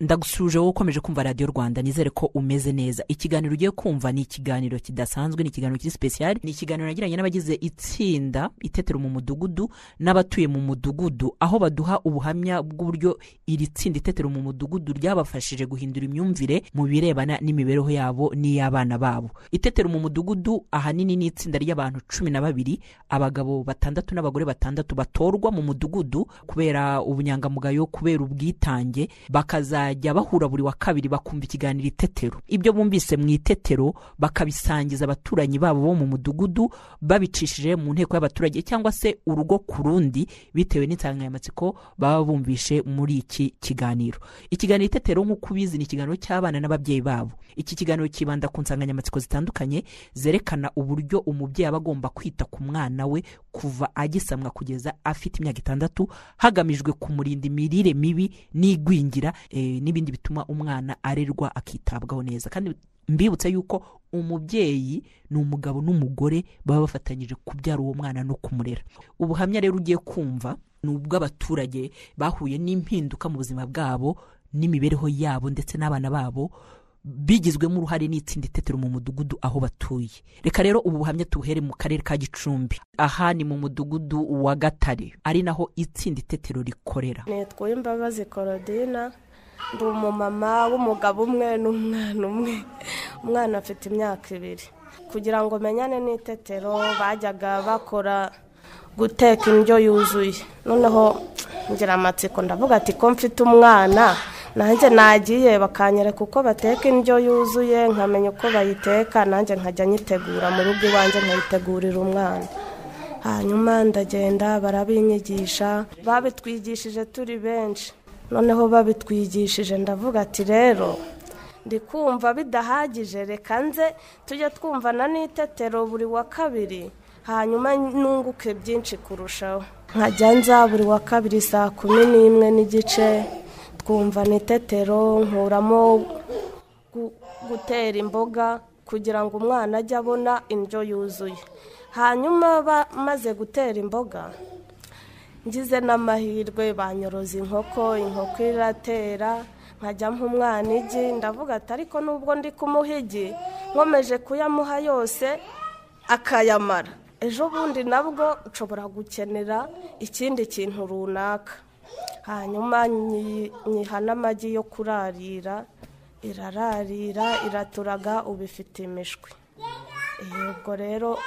ndagusuje wowe ukomeje kumva radiyo rwanda. Nizere ko umeze neza. Ikiganiro ugiye kumva ni ikiganiro kidasanzwe ni ikiganiro kiri sipesiyali ni ikiganiro nagiranye n'abagize itsinda itetero mu mudugudu n'abatuye mu mudugudu. Aho baduha ubuhamya bw'uburyo iri tsinda itetero mu mudugudu ryabafashije guhindura imyumvire mu birebana n'imibereho yabo n'iy'abana babo. Itetero mu mudugudu ahanini ni itsinda ry'abantu cumi na babiri abagabo batandatu n'abagore batandatu batorwa mu mudugudu kubera ubunyangamugayo kubera ubwitange bakazajya bahura buri wa kabiri bakumva ikiganiro itetero. Ibyo bumvise mu itetero bakabisangiza abaturanyi babo bo mu mudugudu babicishije mu nteko y'abaturage cyangwa se urugo ku rundi bitewe n'insanganyamatsiko baba bumvishe muri iki kiganiro. Ikiganiro itetero nk'uko ubizi ni ikiganiro cy'abana n'ababyeyi babo. Iki kiganiro kibanda ku nsanganyamatsiko zitandukanye zerekana uburyo umubyeyi aba agomba kwita ku mwana we kuva agisamwa kugeza afite imyaka itandatu hagamijwe kumurinda imirire mibi n'igwingira eh, n'ibindi bituma umwana arerwa akitabwaho neza. Kandi mbibutsa yuko umubyeyi ni umugabo n'umugore baba bafatanyije kubyara uwo mwana no kumurera. Ubuhamya rero ugiye kumva ni ubw'abaturage bahuye n'impinduka mu buzima bwabo n'imibereho yabo ndetse n'abana babo bigizwemo uruhare n'itsinda itetero mu mudugudu aho batuye. Reka rero ubu buhamya tubuhere mu karere ka gicumbi. Aha ni mu mudugudu wa gatare. Ari naho itsinda itetero rikorera. Nitwa uwimbabazi korodina. Ndi umumama w'umugabo umwe n'umwana umwe. Umwana afite imyaka ibiri. Kugira ngo menyane n'itetero bajyaga bakora guteka indyo yuzuye. Noneho ngira amatsiko ndavuga ati ko mfite umwana? Nanjye nagiye bakanyereka uko bateka indyo yuzuye nkamenya uko bayiteka nanjye nkajya nyitegura mu rugo iwanjye nkayitegurira umwana. Hanyuma ndagenda barabinyigisha babitwigishije turi benshi. Noneho babitwigishije ndavuga ati rero ndi kumva bidahagije reka nze tujye twumvana n'itetero buri wa kabiri hanyuma nunguke byinshi kurushaho. Nkajya nza buri wa kabiri saa kumi n'imwe n'igice. Twumva n'itetero nkuramo gutera imboga kugira ngo umwana ajye abona indyo yuzuye. Hanyuma maze gutera imboga ngize n'amahirwe banyoroza inkoko inkoko iratera nkajya umwana igi. Ndavuga ati ariko nubwo ndi kumuha igi nkomeje kuyamuha yose akayamara. Ejo bundi nabwo nshobora gukenera ikindi kintu runaka. Hanyuma nyiha n'amagi yo kurarira irararira iraturaga ubu ifite imishwi. Ubwo rero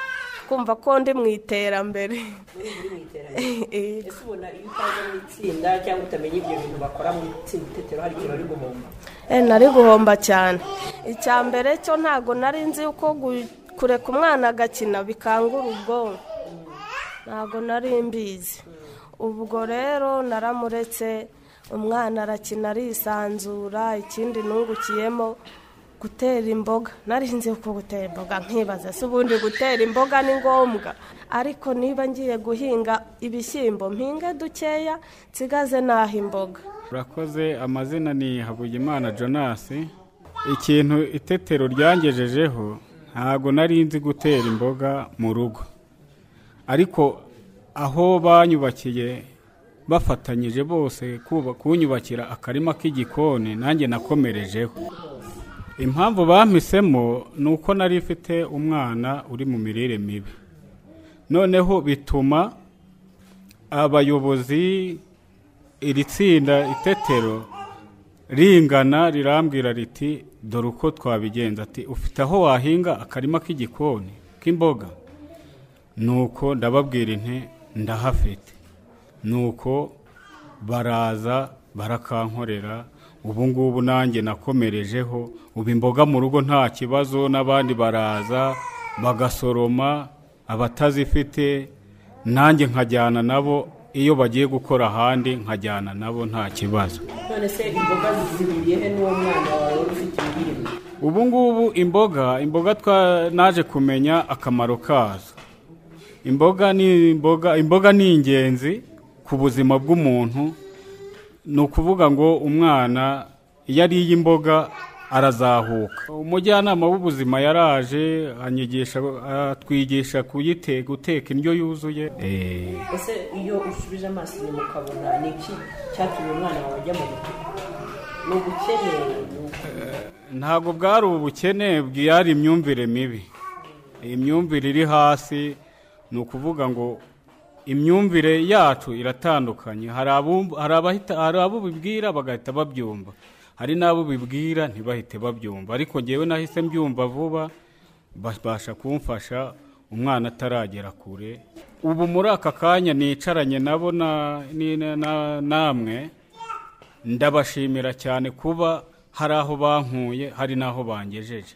kumva ko ndi mu iterambere. Ese ubona iyo utaje mu itsinda cyangwa utamenya ibyo bintu bakora mu itsinda itetero hari guhomba? Nari guhomba cyane. Icya mbere cyo ntabwo nari nzi uko kureka umwana agakina bikangura ubwonko. Ntabwo nari mbizi. Ubwo rero naramuretse umwana arakina arisanzura ikindi nungukiyemo gutera imboga. Nari nzi uko gutera imboga nkibaza se ubundi gutera imboga ni ngombwa. Ariko niba ngiye guhinga ibishyimbo mpinge dukeya nsigaze naho imboga. Urakoze amazina ni habugimana jonas. Ikintu itetero ryangejejeho ntabwo nari nzi gutera imboga mu rugo. Ariko aho banyubakiye bafatanyije bose kunyubakira akarima k'igikoni nanjye nakomerejeho. Impamvu bampisemo ni uko nari mfite umwana uri mu mirire mibi. Noneho bituma abayobozi iri tsinda itetero ringana rirambwira riti dore uko twabigenza. Ati ufite aho wahinga akarima k'igikoni k'imboga? Nuko ndababwira inti ndahafite. Nuko baraza barakankorera ubu ngubu nanjye nakomerejeho ubu imboga mu rugo nta kibazo n'abandi baraza bagasoroma abatazifite nanjye nkajyana nabo iyo bagiye gukora ahandi nkajyana nabo nta kibazo. None se imboga zihuriye he n'uwo mwana wawe ufite imirire ubu ngubu imboga imboga naje kumenya akamaro kazo. Imboga ni imboga imboga ni ingenzi ku buzima bw'umuntu. Ni ukuvuga ngo umwana iyo ariye imboga arazahuka. Umujyanama w'ubuzima yaraje anyigisha atwigisha guteka indyo yuzuye. Ese iyo usubije amaso inyuma ukabona ni iki cyatumye umwana wawe ajya mu mutuku ni ubukene. Ntabwo bwari ubukene bwari imyumvire mibi. Iyi myumvire iri hasi ni ukuvuga ngo imyumvire yacu iratandukanye. Hari abo bibwira bagahita babyumva. Hari n'abo bibwira ntibahite babyumva. Ariko ngewe nahise mbyumva vuba babasha kumfasha umwana ataragera kure. Ubu muri aka kanya nicaranye nabo namwe. Ndabashimira cyane kuba hari aho bankuye hari n'aho bangejeje.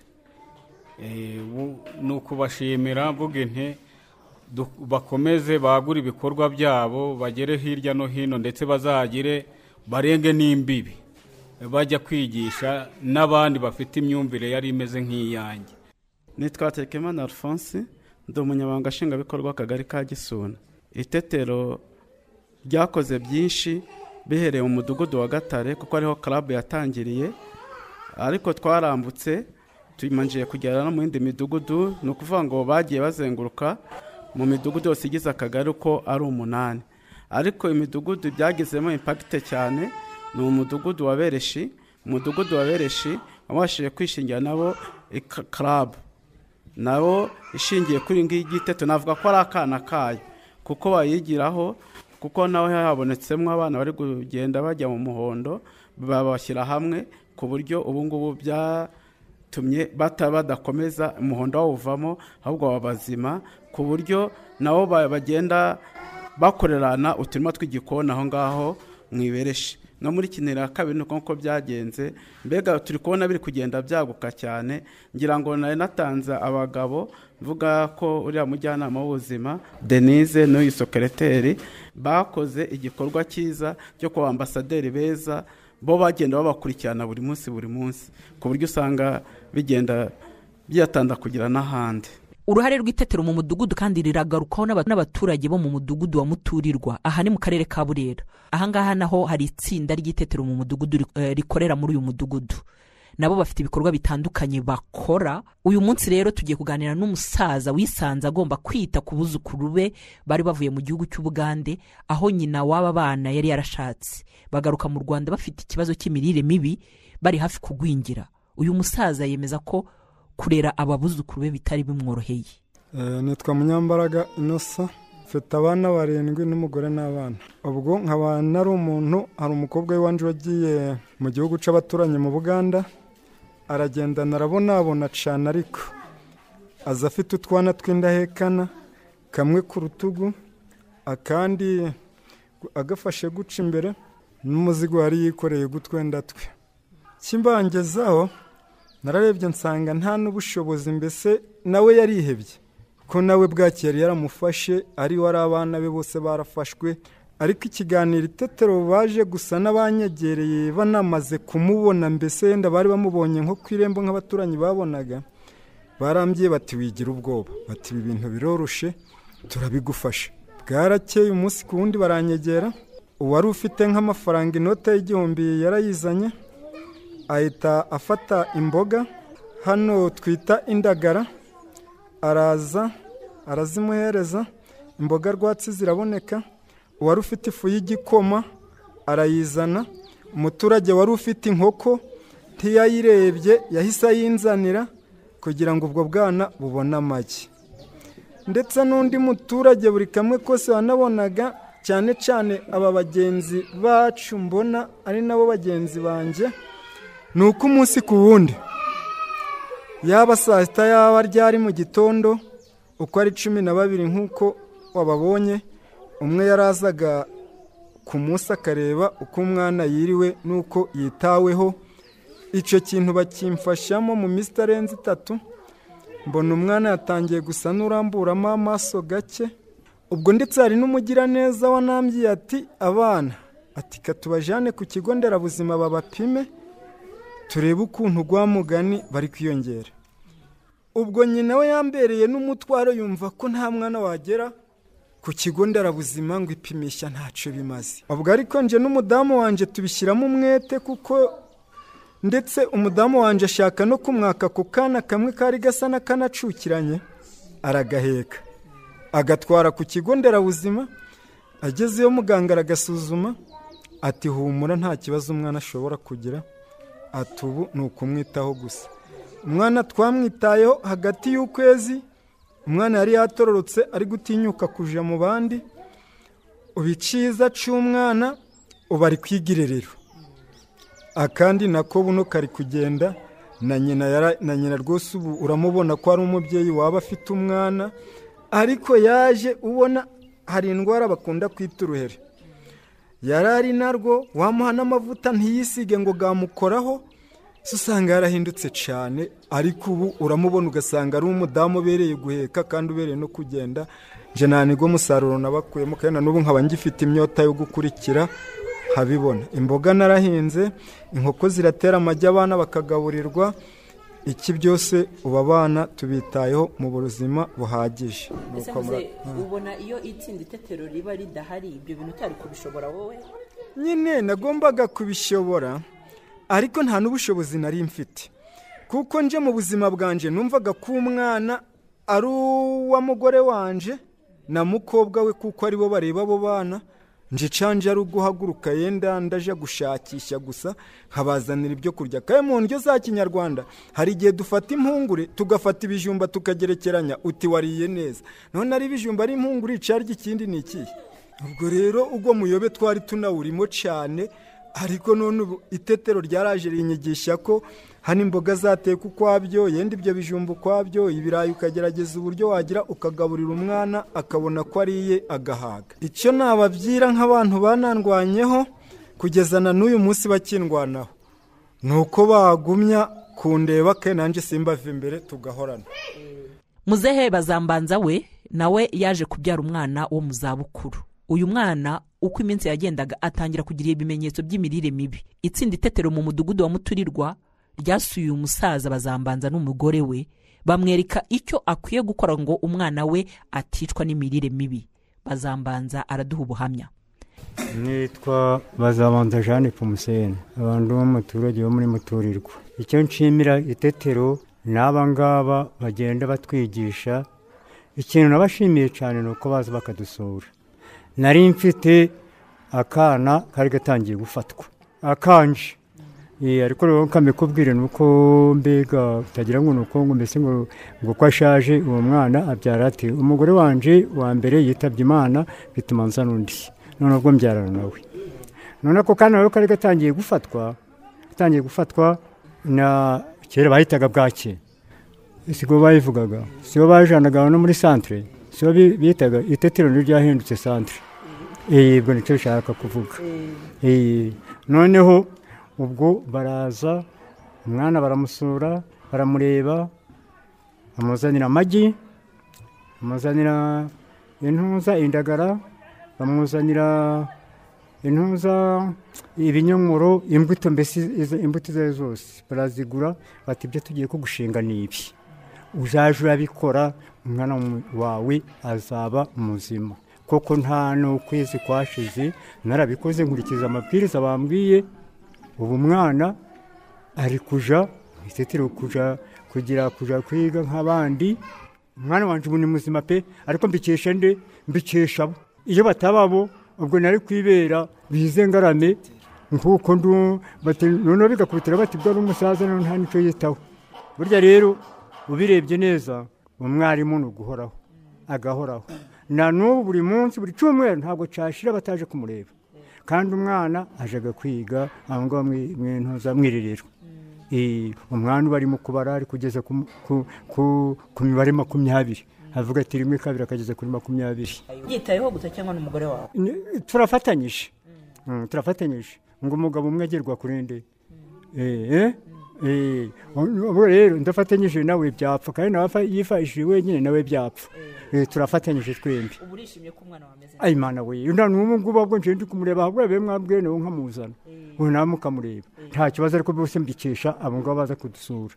Eh, ni ukubashimira mvuga inti du- bakomeze bagure ibikorwa byabo bagere hirya no hino ndetse bazagire barenge n'imbibi. Bajya kwigisha n'abandi bafite imyumvire yari imeze nk'iyanjye nitwa tekemana alphonse ndi umunyamabanga nshingwabikorwa w'akagari ka gisuna. Itetero ryakoze byinshi bihereye mu mudugudu wa gatare kuko ariho karabu yatangiriye ariko twarambutse tumanjiye kugera no mu yindi midugudu ni ukuvuga ngo bagiye bazenguruka mu midugudu yose igize akagari uko ari umunani. Ariko imidugudu byagizemo impakite cyane ni umudugudu wa bereshi. Umudugudu wa bereshi wabashije kwishingira nabo karabu nabo ishingiye kuri ngiyi giteto navuga ko ari akana kayo. Kuko bayigiraho kuko nawe habonetsemo abana bari kugenda bajya mu muhondo babashyira hamwe ku buryo ubu ngubu byatumye bata badakomeza umuhondo bawuvamo ahubwo baba bazima ku buryo nabo ba- bagenda bakorerana uturima tw'igikoni aho ngaho mu ibereshi no muri kinira kabiri nk'uko byagenze mbega turi kubona biri kugenda byaguka cyane ngira ngo nari natanze abagabo mvuga ko uriya mujyanama w'ubuzima denise n'uyu sokereteri bakoze igikorwa cyiza cyo kuba ambasaderi beza bo bagenda babakurikirana buri munsi buri munsi. Ku buryo usanga bigenda byatanda kugira n'ahandi. Uruhare rw'itetero mu mudugudu kandi riragarukaho n'aba- n'abaturage bo mu mudugudu wa muturirwa. Aha ni mu karere ka burera. Ahangaha naho hari itsinda ry'itetero mu mudugudu eh, rikorera muri uyu mudugudu. Nabo bafite ibikorwa bitandukanye bakora. Uyu munsi rero tugiye kuganira n'umusaza wisanze agomba kwita ku buzukuru be bari bavuye mu gihugu cy'ubugande aho nyina w'aba bana yari yarashatse. Bagaruka mu rwanda bafite ikibazo cy'imirire mibi bari hafi kugwingira. Uyu musaza yemeza ko kurera aba buzukuru be bitari bimworoheye. Eh, nitwa munyambaraga inosa mfite abana barindwi n'umugore n'abana. Ubwo nkaba nari umuntu hari umukobwa w'iwanje wagiye mu gihugu cy'abaturanyi mu buganda. Aragenda narabonabona cyane ariko aza afite utwana tw'indahekana kamwe ku rutugu akandi agafashe guca imbere n'umuzigo yari yikoreye gutwenda twe. Kimbangezaho nararebye nsanga nta n'ubushobozi mbese nawe yarihebye. Ko nawe bwaki yari yaramufashe ari abana be bose barafashwe. Ariko ikiganiro itetero baje gusa n'abanyegereye banamaze kumubona mbese yenda bari bamubonye nko ku irembo nk'abaturanyi babonaga. Barambye bati wigira ubwoba. Bati ibi bintu biroroshe turabigufasha bwarakeye umunsi ku wundi baranyegera. Uwari ufite nk'amafaranga inote y'igihumbi yarayizanye. Ahita afata imboga. Hano twita indagara. Araza arazimuhereza. Imboga rwatsi ziraboneka. Uwari ufite ifu y'igikoma arayizana. Umuturage wari ufite inkoko ntiyayirebye yahise ayinzanira kugira ngo ubwo bwana bubone amagi. Ndetse n'undi muturage buri kamwe kose wanabonaga cyane cyane aba bagenzi bacu mbona ari nabo bagenzi banjye ni uko umunsi ku wundi yaba saa sita yaba ryari mu gitondo uko ari cumi na babiri nk'uko wababonye umwe yarazaga ku munsi akareba uko umwana yiriwe n'uko yitaweho icyo kintu bakimfashamo mu minsi itarenze itatu mbona umwana yatangiye gusa n'uramburamo amaso gake ubwo ndetse hari n'umugiraneza wanambye ati abana ati katubajyane ku kigo nderabuzima babapime turebe ukuntu mugani bari kwiyongera. Ubwo nyina we yambereye n'umutwaro yumva ko nta mwana wagera ku kigo nderabuzima ngo ipimisha ntacyo bimaze. Ubwo ariko nje n'umudamu wanjye tubishyiramo umwete kuko ndetse umudamu wanjye ashaka no kumwaka ku kana kamwe kari gasa n'akanacukiranye aragaheka. Agatwara ku kigo nderabuzima agezeyo muganga aragasuzuma ati humura nta kibazo umwana ashobora kugira. Ati ubu ni ukumwitaho gusa. Umwana twamwitayeho hagati y'ukwezi umwana yari yatororotse ari gutinyuka kujya mu bandi. Ubu icyiza cy'umwana ubu ari kwiga irerero. Akandi nako buno kari kugenda na nyina rwose ubu uramubona ko ari umubyeyi waba afite umwana ariko yaje ubona hari indwara bakunda kwita uruhere yari ari narwo wamuha n'amavuta ntiyisige ngo gamukoraho. Se usanga yarahindutse cyane ariko ubu uramubona ugasanga ari umudamu ubereye guheka kandi ubereye no kugenda. Nje nta ni bwo musaruro nabakuyemo kandi na n'ubu nkaba ngifite imyota yo gukurikira nkabibona imboga narahinze inkoko ziratera amagi abana bakagaburirwa iki byose ubu abana tubitayeho mu buzima buhagije. Ubona iyo itsinda itetero riba ridahari ibyo bintu utari kubishobora wowe? Nyine nagombaga kubishobora ariko nta n'ubushobozi nari mfite. Kuko nje mu buzima bwanjye numvaga ko umwana ari uwa mugore wanje na mukobwa we kuko ari bo bareba abo bana nje canje ari uguhaguruka yenda ndaje gushakisha gusa nkabazanira ibyo kurya. Kandi mu ndyo za kinyarwanda hari igihe dufata impungure tugafata ibijumba tukagerekeranya uti wariye neza. None ari ibijumba ari impungure icarya ikindi ni ikihe? Ubwo rero ubwo muyobe twari tunawurimo cyane ariko none ubu itetero ryaraje rinyigisha ko hano imboga zateka ukwabyo yenda ibyo bijumba ukwabyo ibirayi ukagerageza uburyo wagira ukagaburira umwana akabona ko ariye agahaga. Icyo nababwira nk'abantu banandwanyeho kugeza na n'uyu munsi bakindwanaho ni uko bagumya kundeba ke nanjye simbava imbere tugahorana. Muzehe bazambanza we nawe yaje kubyara umwana wo mu zabukuru. Uyu mwana uko iminsi yagendaga atangira kugira ibimenyetso by'imirire mibi. Itsinda itetero mu mudugudu wa muturirwa ryasuye uyu musaza bazambanza n'umugore we bamwereka icyo akwiye gukora ngo umwana we aticwa n'imirire mibi. Bazambanza araduha ubuhamya. Nitwa bazabanza jeanne pomuseni abantu b'umuturage bo muri muturirwa icyo nshimira itetero n'aba ngaba bagenda batwigisha. Ikintu nabashimiye cyane ni uko baza bakadusura. Nari mfite akana kari gatangiye gufatwa. Akanje. Eh, ariko rero kamikubwire ni uko mbega utagira ngo ni uko ngo mbese ngo uko ashaje uwo mwana abyara ati umugore wanje wa mbere yitabye imana bituma nzana undi none ubwo mbyarana nawe. None ako kana rero kari gatangiye gufatwa gatangiye gufatwa na kera bahitaga bwake siko bayivugaga sibo bajanaga no muri santere sibo bi- bitaga itetero niryo ryahindutse ubwo ni cyo nshaka kuvuga. Eh, noneho ubwo baraza umwana baramusura baramureba bamuzanira amagi bamuzanira intuza indagara bamuzanira intuza ibinyomoro imbuto mbese izo- imbuto izo ari zo zose. Barazigura bati ibyo tugiye kugushinga ni ibi. Uzaje urabikora umwana wawe azaba muzima. Koko nta n'ukwezi kwashize narabikoze nkurikiza amabwiriza bambwiye. Ubu umwana ari kuja mu itetero kuja kugira kuja kwiga nk'abandi. Umwana wanjye ubu ni muzima pe ariko mbikesha nde? Mbikesha abo iyo bataba bo ubwo nari kwibera bize ngarame nk'uko noneho bigakubitira bati bwa n'umusaza none nta ni cyo yitaho. Burya rero ubirebye neza umwarimu ni uguhoraho agahoraho. Na n'ubu buri munsi buri cyumweru ntabwo cyashira bataje kumureba. Kandi umwana ajaga kwiga aho ngaho mwi- mw'intuza mw'irerero Eh, umwana uba arimo kubara ari kugeza ku, ku, ku, ku mibare makumyabiri. Avuga ati rimwe kabiri akageza kuri makumyabiri. Yitayeho gusa cyangwa n'umugore wawe? Turafatanyije. Mm, turafatanyije. Ngo umugabo umwe agerwa kuri nde? Ubwo rero ndafatanyije nawe byapfa kandi nawe yifashije wenyine nawe byapfa turafatanyije twembi ubu urishimye ko umwana wawe ameze ayi mana we n'ubu ngubu ahubwo nje ndi kumureba ahubwo be mwabwiye nawe nkamuzana ubu nawe mukamureba nta kibazo ariko bose mbikesha abo ngabo baza kudusura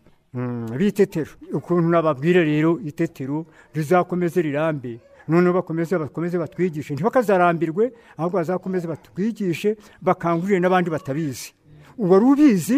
b'itetero ukuntu nababwira rero itetero rizakomeze rirambe noneho bakomeze bakomeze batwigishe ntibakazarambirwe ahubwo bazakomeze batwigishe bakangurire n'abandi batabizi uwari ubizi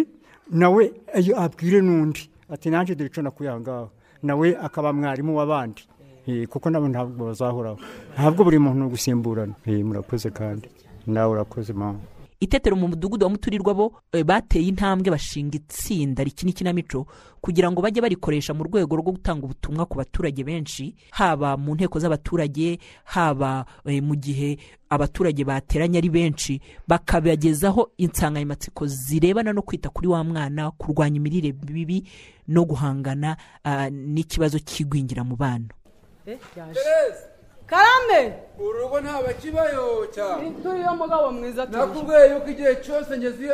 nawe abwire n'undi ati nanjye dore icyo ngaha nawe akaba mwarimu w'abandi. Eh, kuko nabo ntabwo bazahoraho. Ntabwo buri muntu gusimburana. Eh, murakoze kandi. Nawe urakoze mama. Itetero mu mudugudu wa muturirwa bo eh, bateye intambwe bashinga itsinda rikina ikinamico kugira ngo bajye barikoresha mu rwego rwo gutanga ubutumwa ku baturage benshi haba mu nteko z'abaturage haba eh, mu gihe abaturage bateranye ari benshi bakabagezaho insanganyamatsiko zirebana no kwita kuri wa mwana kurwanya imirire mibi no guhangana ah, n'ikibazo cy'igwingira mu bana. Karame urugo ntabakibayo cyane turiyo mugabo mwiza turiyo nakubwiye yuko igihe cyose ngeze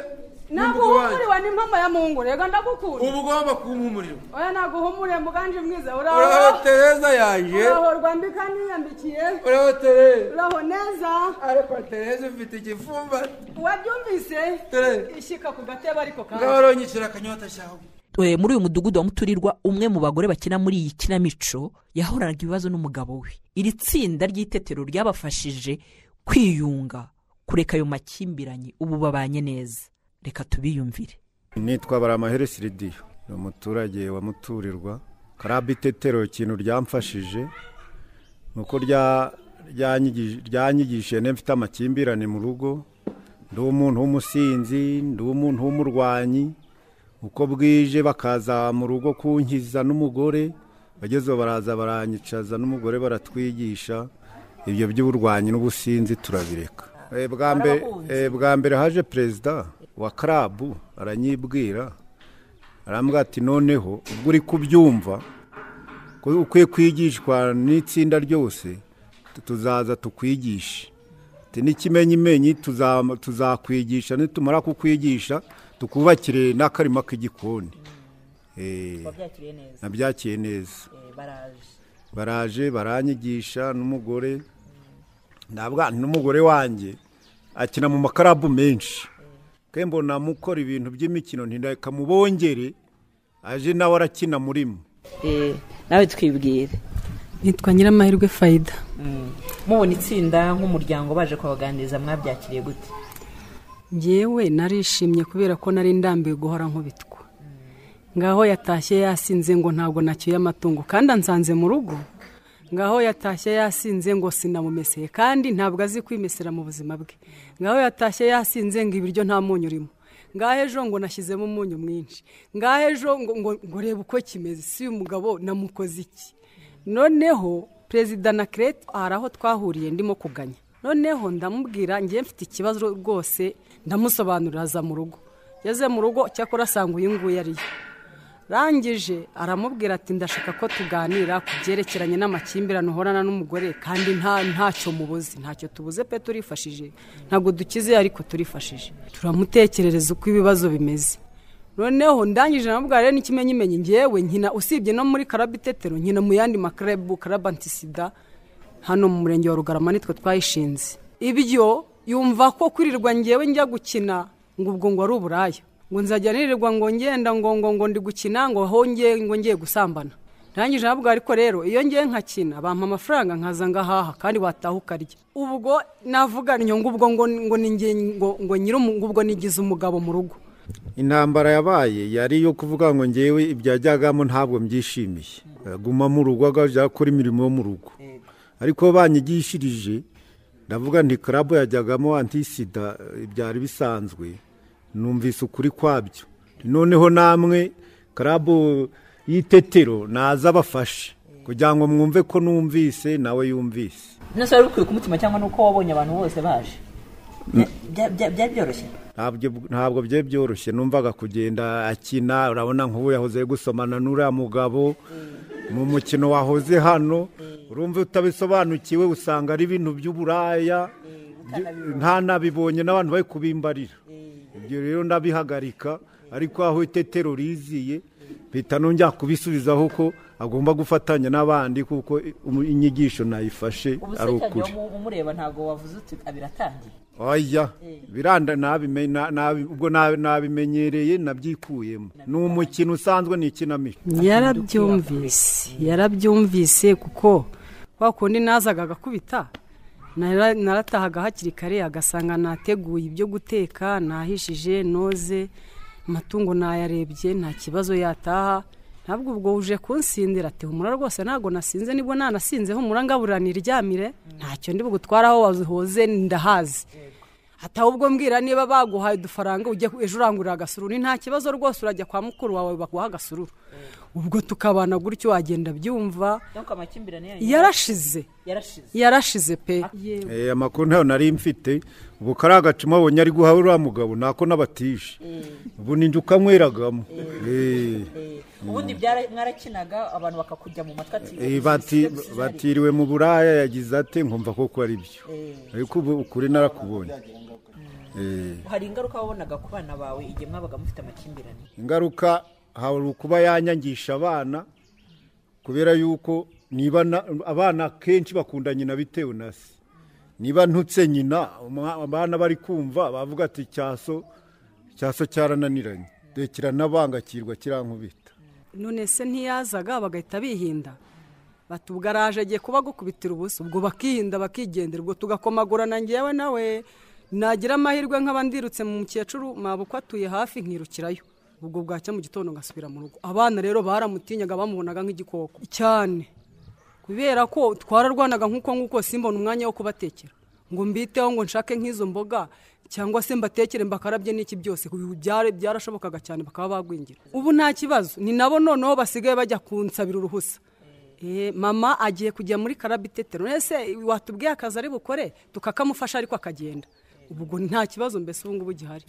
ntabwo uhumuriwe n'impama ya mungu rega ndagukunda. Uba ugomba kumpumurira oya ntabwo uhumuriye muganje mwiza. Uraho? Tereza yanjye. Uraho rwambika niyambikiye uraho tereza. Uraho neza. Ariko tereza ufite igifumba wabyumvise? Ishyika ku gatebe ariko kandi ngaho nyicira akanyota cyawe muri uyu mudugudu wa muturirwa umwe mu bagore bakina muri iyi kinamico yahoranaga ibibazo n'umugabo we. Iri tsinda ry'itetero ryabafashije kwiyunga kureka ayo makimbiranye. Ubu babanye neza. Reka tubiyumvire. Nitwa baramahere siridiyo ni umuturage wa muturirwa. Karabu itetero ikintu ryamfashije ni uko rya- ryanyigi- ryanyigishije niba mfite amakimbirane mu rugo. Ndi umuntu w'umusinzi ndi umuntu w'umurwanyi. Uko bwije bakaza mu rugo kunkiza n'umugore bagezeho baraza baranyicaza n'umugore baratwigisha ibyo by'uburwanyi n'ubusinzi turabireka. Eh, bwa mbere eh, bwa mbere haje perezida wa karabu aranyibwira arambwira ati noneho ubwo uri kubyumva ko ukwiye kwigishwa n'itsinda ryose tu- tuzaza tukwigishe. Ati n'ikimenyimenyi tuza- tuzakwigisha nitumara kukwigisha tukubakire n'akarima k'igikoni. Eh, wabyakiriye neza. nabyakiye neza. Baraje. Baranyigisha n'umugore. Ntabwo n'umugore wanjye akina mu makarabu menshi. Ke mbona mukora ibintu by'imikino ntindaka mubongere aje nawe arakina murimo nawe twibwire. Nitwa nyiramahirwe fayida mubona itsinda nk'umuryango baje kubaganiriza mwabyakiriye gute? Ngewe narishimye kubera ko nari ndambiwe guhora nkubitwa. Ngaho yatashye yasinze ngo ntabwo nacyuye amatungo kandi ansanze mu rugo. Ngaho yatashye yasinze ngo sinamumeseye kandi ntabwo azi kwimesera mu buzima bwe. Ngaho yatashye yasinze ngo ibiryo nta munyu urimo. Ngaho ejo ngo nashyizemo umunyu mwinshi. Ngaho ejo ngo reba uko kimeze si uyu mugabo namukoze iki? Noneho perezida na kerete hari aho twahuriye ndimo kuganya. Noneho ndamubwira ngiye mfite ikibazo rwose ndamusobanurira aza mu rugo. Yageze mu rugo cyakora asanga uyu nguyu ariyo rangije aramubwira ati ndashaka ko tuganira ku byerekeranye n'amakimbirane uhorana n'umugore kandi nta ntacyo mubuze. Ntacyo tubuze pe turifashije. Ntabwo dukize ariko turifashije. Turamutekerereza uko ibibazo bimeze. Noneho ndangije namubwira rero n'ikimenyimenyi ngewe nkina usibye no muri karabu itetero nkina mu yandi makarabu karabu antisida hano mu murenge wa rugarama nitwe twayishinze. Ibyo yumva ko kwirirwa ngewe njya gukina ngo ubwo ngo ari uburaya. Ngo nzajya nirirwa ngo ngenda ngo ngo ngo ndi gukina ngo aho ngiye ngo ngiye gusambana. Ndangije nabwo ariko rero iyo ngiye nkakina bampa amafaranga nkaza ngahaha kandi wataha ukarya. Ubwo navuga ngo ubwo ngo ngo ni nge ngo ngo nyiri ubwo nigize umugabo mu rugo. Intambara yabaye yari iyo kuvuga ngo ngewe ibyajyagamo ntabwo mbyishimiye. Guma mu rugo akajya gukora imirimo yo mu rugo. Ariko banyigishirije ndavuga nti karabu yajyagamo antisida byari bisanzwe. Numvise ukuri kwabyo. Noneho namwe karabu y'itetero naza abafashe. Kugira ngo mwumve ko numvise nawe yumvise. Nose wari ukwiye ku mutima cyangwa nuko wabonye abantu bose baje? Byari byoroshye. Ntabwo byari byoroshye. Numvaga kugenda akina urabona nk'ubu yahoze gusomana n'uriya mugabo mu mukino wahoze hano. Urumva utabisobanukiwe usanga ari ibintu by'uburaya ntanabibonye n'abantu bari kubimbarira. Ibyo rero ndabihagarika ariko aho itetero riziye mpita nongera kubisubizaho ko agomba gufatanya n'abandi kuko inyigisho nayifashe ari ukuri. umureba ntabwo wavuze uti biratangiye oya biranda ubwo nabimenyereye nabyikuyemo. Ni umukino usanzwe ni ikinamico. Yarabyumvise yarabyumvise kuko wa kundi nazaga agakubita naratahaga hakiri kare agasanga nateguye ibyo guteka nahishije noze amatungo nayarebye nta kibazo yataha. Ntabwo ubwo uje kunsindira ati humura rwose ntabwo nasinze ni bwo nanasinze humura ngaburira niryamire. Ntacyo ndi bugutwaraho wahoze ndahazi. Ahubwo mbwira niba baguhaye udufaranga ujya ejo urangurira agasururu. Ni nta kibazo rwose urajya kwa mukuru wawe baguha agasururu. Ubwo tukabana gutyo wagenda byumva. Yarashize. Yarashize. Yarashize pe. Eh, amakuru ntayo nari mfite. Ubu kari agacuma abonye ari guha uriya mugabo nako n'abatishe. Ubu ninjye ukanyweragamo Eh, ubundi mwarakinaga abantu bakakujya mu matwi ati eh, bati- batiriwe mu buraya yagize ate nkumva koko ari byo ariko ubu ukuri narakubonye. Hari ingaruka wabonaga ku bana bawe igihe mwabaga mufite amakimbirane? Ingaruka hari ukuba yanyangisha abana kubera yuko niba na- abana kenshi bakunda nyina bitewe na se. Niba ntutse nyina abana bari kumva bavuga ati cyaso cyaso cyarananiranye. Dore kiranabangakirwa kirankubita. None se ntiyazaga bagahita bihinda. Bati ubwo araje agiye kuba gukubitira ubusa ubwo bakihinda bakigendera ubwo tugakomagurana ngewe nawe nagira amahirwe nk'aba ndirutse mu mukecuru mabukwe atuye hafi nkirukirayo. Ubwo bwacya mu gitondo ngasubira mu rugo. Abana rero baramutinyaga bamubonaga nk'igikoko. Cyane. Kubera ko twararwanaga nk'uko nguko simbona umwanya wo kubatekera. Ngo mbiteho ngo nshake nk'izo mboga cyangwa se mbatekere mbakarabye n'iki byose. Byarashobokaga cyane bakaba bagwingira. Ubu nta kibazo. Ni nabo noneho basigaye bajya kunsabira uruhusa. Eh, mama agiye kujya muri karabitetero ese watubwiye akazi ari bukore tukakamufasha ariko akagenda. Ubwo nta kibazo mbese ubu ngubu gihari.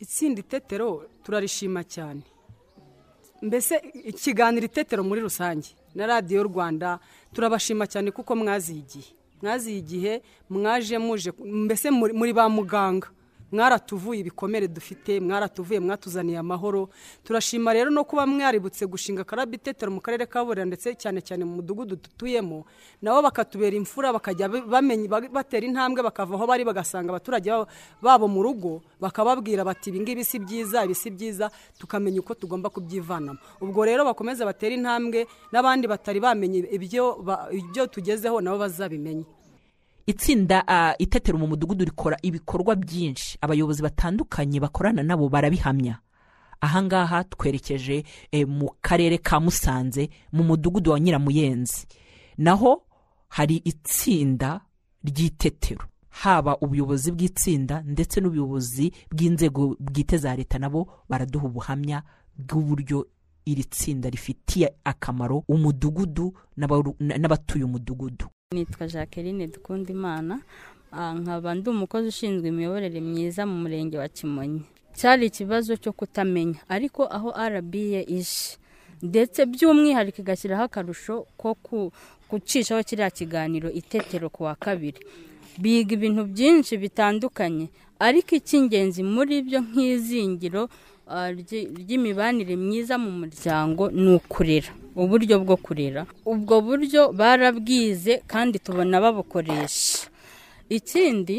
Itsinda itetero turarishima cyane. Mbese ikiganiro itetero muri rusange na radiyo rwanda turabashima cyane kuko mwaziye igihe mwaziye igihe mwaje muje mbese muri ba muganga. Mwaratuvuye ibikomere dufite mwaratuvuye mwatuzaniye amahoro. Turashima rero no kuba mwaributse gushinga karabi itetero mu karere ka burera ndetse cyane cyane mu mudugudu dutuyemo. Nabo bakatubera imfura bakajya batera intambwe bakava aho bari bagasanga abaturage babo- mu rugo. Bakababwira bati ibi ngibi si byiza ibi si byiza tukamenya uko tugomba kubyivanamo. Ubwo rero bakomeze batere intambwe n'abandi batari bamenye ibyo ba- ibyo tugezeho nabo bazabimenye. Itsinda itetero mu mudugudu rikora ibikorwa byinshi. Abayobozi batandukanye bakorana nabo barabihamya. Ahangaha twerekeje eh, mu karere ka musanze mu mudugudu wa nyiramuyenzi. Naho hari itsinda ry'itetero. Haba ubuyobozi bw'itsinda ndetse n'ubuyobozi bw'inzego bwite za leta nabo baraduha ubuhamya bw'uburyo iri tsinda rifitiye akamaro umudugudu n'abatuye umudugudu. Nitwa jacqueline dukundimana. Ah, nkaba ndi umukozi ushinzwe imiyoborere myiza mu murenge wa kimonyi. Cyari ikibazo cyo kutamenya ariko aho rba ije ndetse by'umwihariko igashyiraho akarusho ko gucishaho kiriya kiganiro itetero ku wa kabiri. Biga ibintu byinshi bitandukanye ariko icy'ingenzi muri byo nk'izingiro ry'imibanire myiza mu muryango ni ukurera uburyo bwo kurera. Ubwo buryo barabwize kandi tubona babukoresha. Ikindi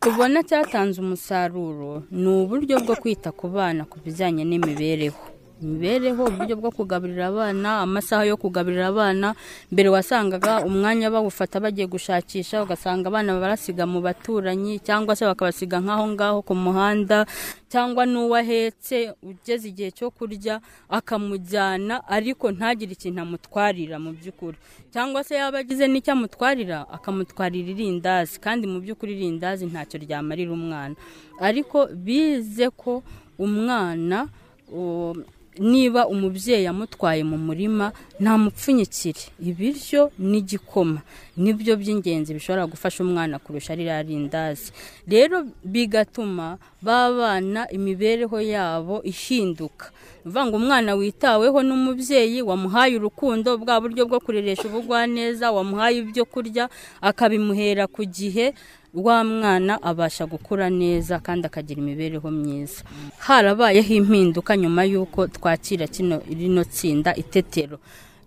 tubona cyatanze umusaruro ni uburyo bwo kwita ku bana ku bijyanye n'imibereho. Imibereho uburyo bwo kugaburira abana amasaha yo kugaburira abana. Mbere wasangaga umwanya bawufata bagiye gushakisha ugasanga abana barasiga mu baturanyi cyangwa se bakabasiga nk'aho ngaho ku muhanda cyangwa n'uwo ahetse ugeze igihe cyo kurya akamujyana ariko ntagire ikintu amutwarira mu by'ukuri. Cyangwa se yaba agize n'icyo amutwarira akamutwarira irindazi kandi mu by'ukuri irindazi ntacyo ryamarira umwana. Ariko bize ko umwana o, niba umubyeyi amutwaye mu murima ntamupfunyikire. Ibiryo n'igikoma. Nibyo by'ingenzi bishobora gufasha umwana kurusha ririya rindazi. Rero bigatuma ba bana imibereho yabo ihinduka. Ni ukuvuga ngo umwana witaweho n'umubyeyi wamuhaye urukundo bwa buryo bwo kureresha ubugwaneza wamuhaye ibyo kurya akabimuhera ku gihe wa mwana abasha gukura neza kandi akagira imibereho myiza. Harabayeho impinduka nyuma y'uko twakira kino rino tsinda itetero.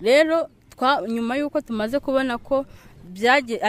Rero nyuma y'uko tumaze kubona ko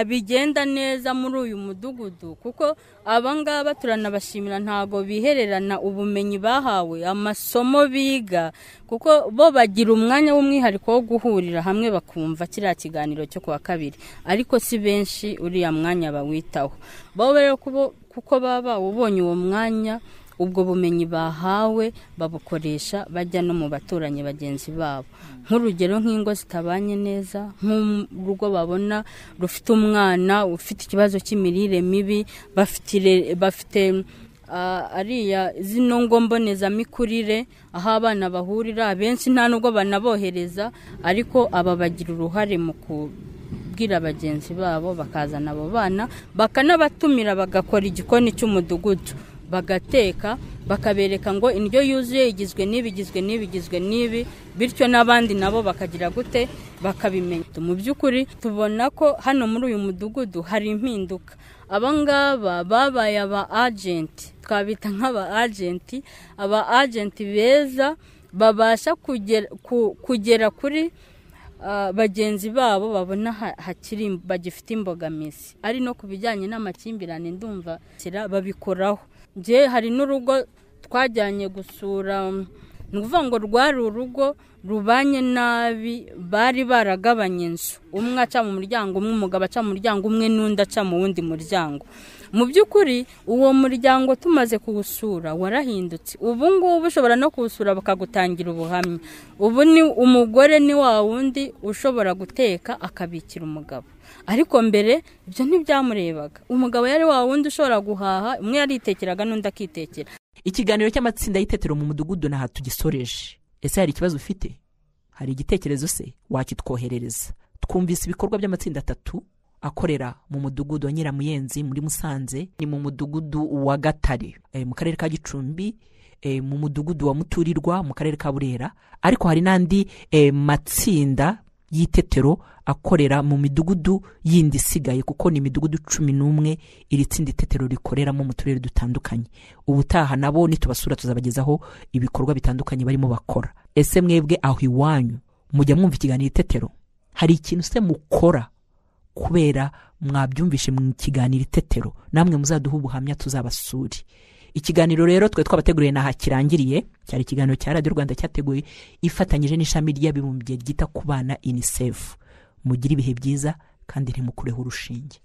bigenda neza muri uyu mudugudu. Kuko abangaba turanabashimira ntabwo bihererana ubumenyi bahawe amasomo biga. Kuko bo bagira umwanya w'umwihariko wo guhurira hamwe bakumva kiriya kiganiro cyo kuwa kabiri. Ariko si benshi uriya mwanya bawitaho. Bo rero kuko baba bawubonye uwo mwanya ubwo bumenyi bahawe babukoresha bajya no mu baturanyi bagenzi babo. Nk'urugero nk'ingo zitabanye neza nk'urugo babona rufite umwana ufite ikibazo cy'imirire mibi bafite ariya zino ngo mbonezamikurire aho abana bahurira abenshi nta nubwo banabohereza ariko aba bagira uruhare mu kubwira bagenzi babo bakazana abo bana bakanabatumira bagakora igikoni cy'umudugudu. Bagateka bakabereka ngo indyo yuzuye igizwe n'ibi igizwe n'ibi igizwe n'ibi bityo n'abandi nabo bakagira gute? Bakabimenya. Mu by'ukuri tubona ko hano muri uyu mudugudu hari impinduka. Aba ngaba babaye aba agenti twabita nk'aba agenti aba agenti beza babasha kugera, ku- kugera kuri ah, bagenzi babo babona ha- hakiri bagifite imbogamizi. Ari no ku bijyanye n'amakimbirane ndumva babikoraho. Nge hari n'urugo twajyanye gusura ni ukuvuga ngo rwari urugo rubanye nabi bari baragabanye inzu. Umwe aca mu muryango umwe umugabo aca mu muryango umwe n'undi aca mu wundi muryango. Mu by'ukuri uwo muryango tumaze kuwusura warahindutse. Ubu ngubu ushobora no kuwusura bakagutangira ubuhamya. Ubu ni umugore ni wa wundi ushobora guteka akabikira umugabo. Ariko mbere ibyo ntibyamurebaga. Umugabo yari wa wundi ushobora guhaha umwe yaritekeraga n'undi akitekera. Ikiganiro cy'amatsinda y'itetero mu mudugudu naha tugisoreje. Ese hari ikibazo ufite? Hari igitekerezo se? Wakitwoherereza. Twumvise ibikorwa by'amatsinda atatu akorera mu mudugudu wa nyiramuyenzi muri musanze ni mu mudugudu wa gatare. Eh, mu karere ka gicumbi eh, mu mudugudu wa muturirwa mu karere ka burera. Ariko hari n'andi eh, matsinda y'itetero akorera mu midugudu yindi isigaye kuko ni imidugudu cumi n'umwe iri tsinda itetero rikoreramo mu turere dutandukanye. Ubutaha nabo nitubasura tuzabagezaho ibikorwa bitandukanye barimo bakora. Ese mwebwe aho iwanyu mujya mwumva ikiganiro itetero? Hari ikintu se mukora kubera mwabyumvishe mu kiganiro itetero? Namwe muzaduha ubuhamya tuzabasure. Ikiganiro rero twe twabateguriye naha kirangiriye cyari ikiganiro cya radiyo rwanda cyateguye ifatanyije n'ishami ry'abibumbye ryita ku bana unicef. Mugire ibihe byiza kandi ntimukureho urushinge.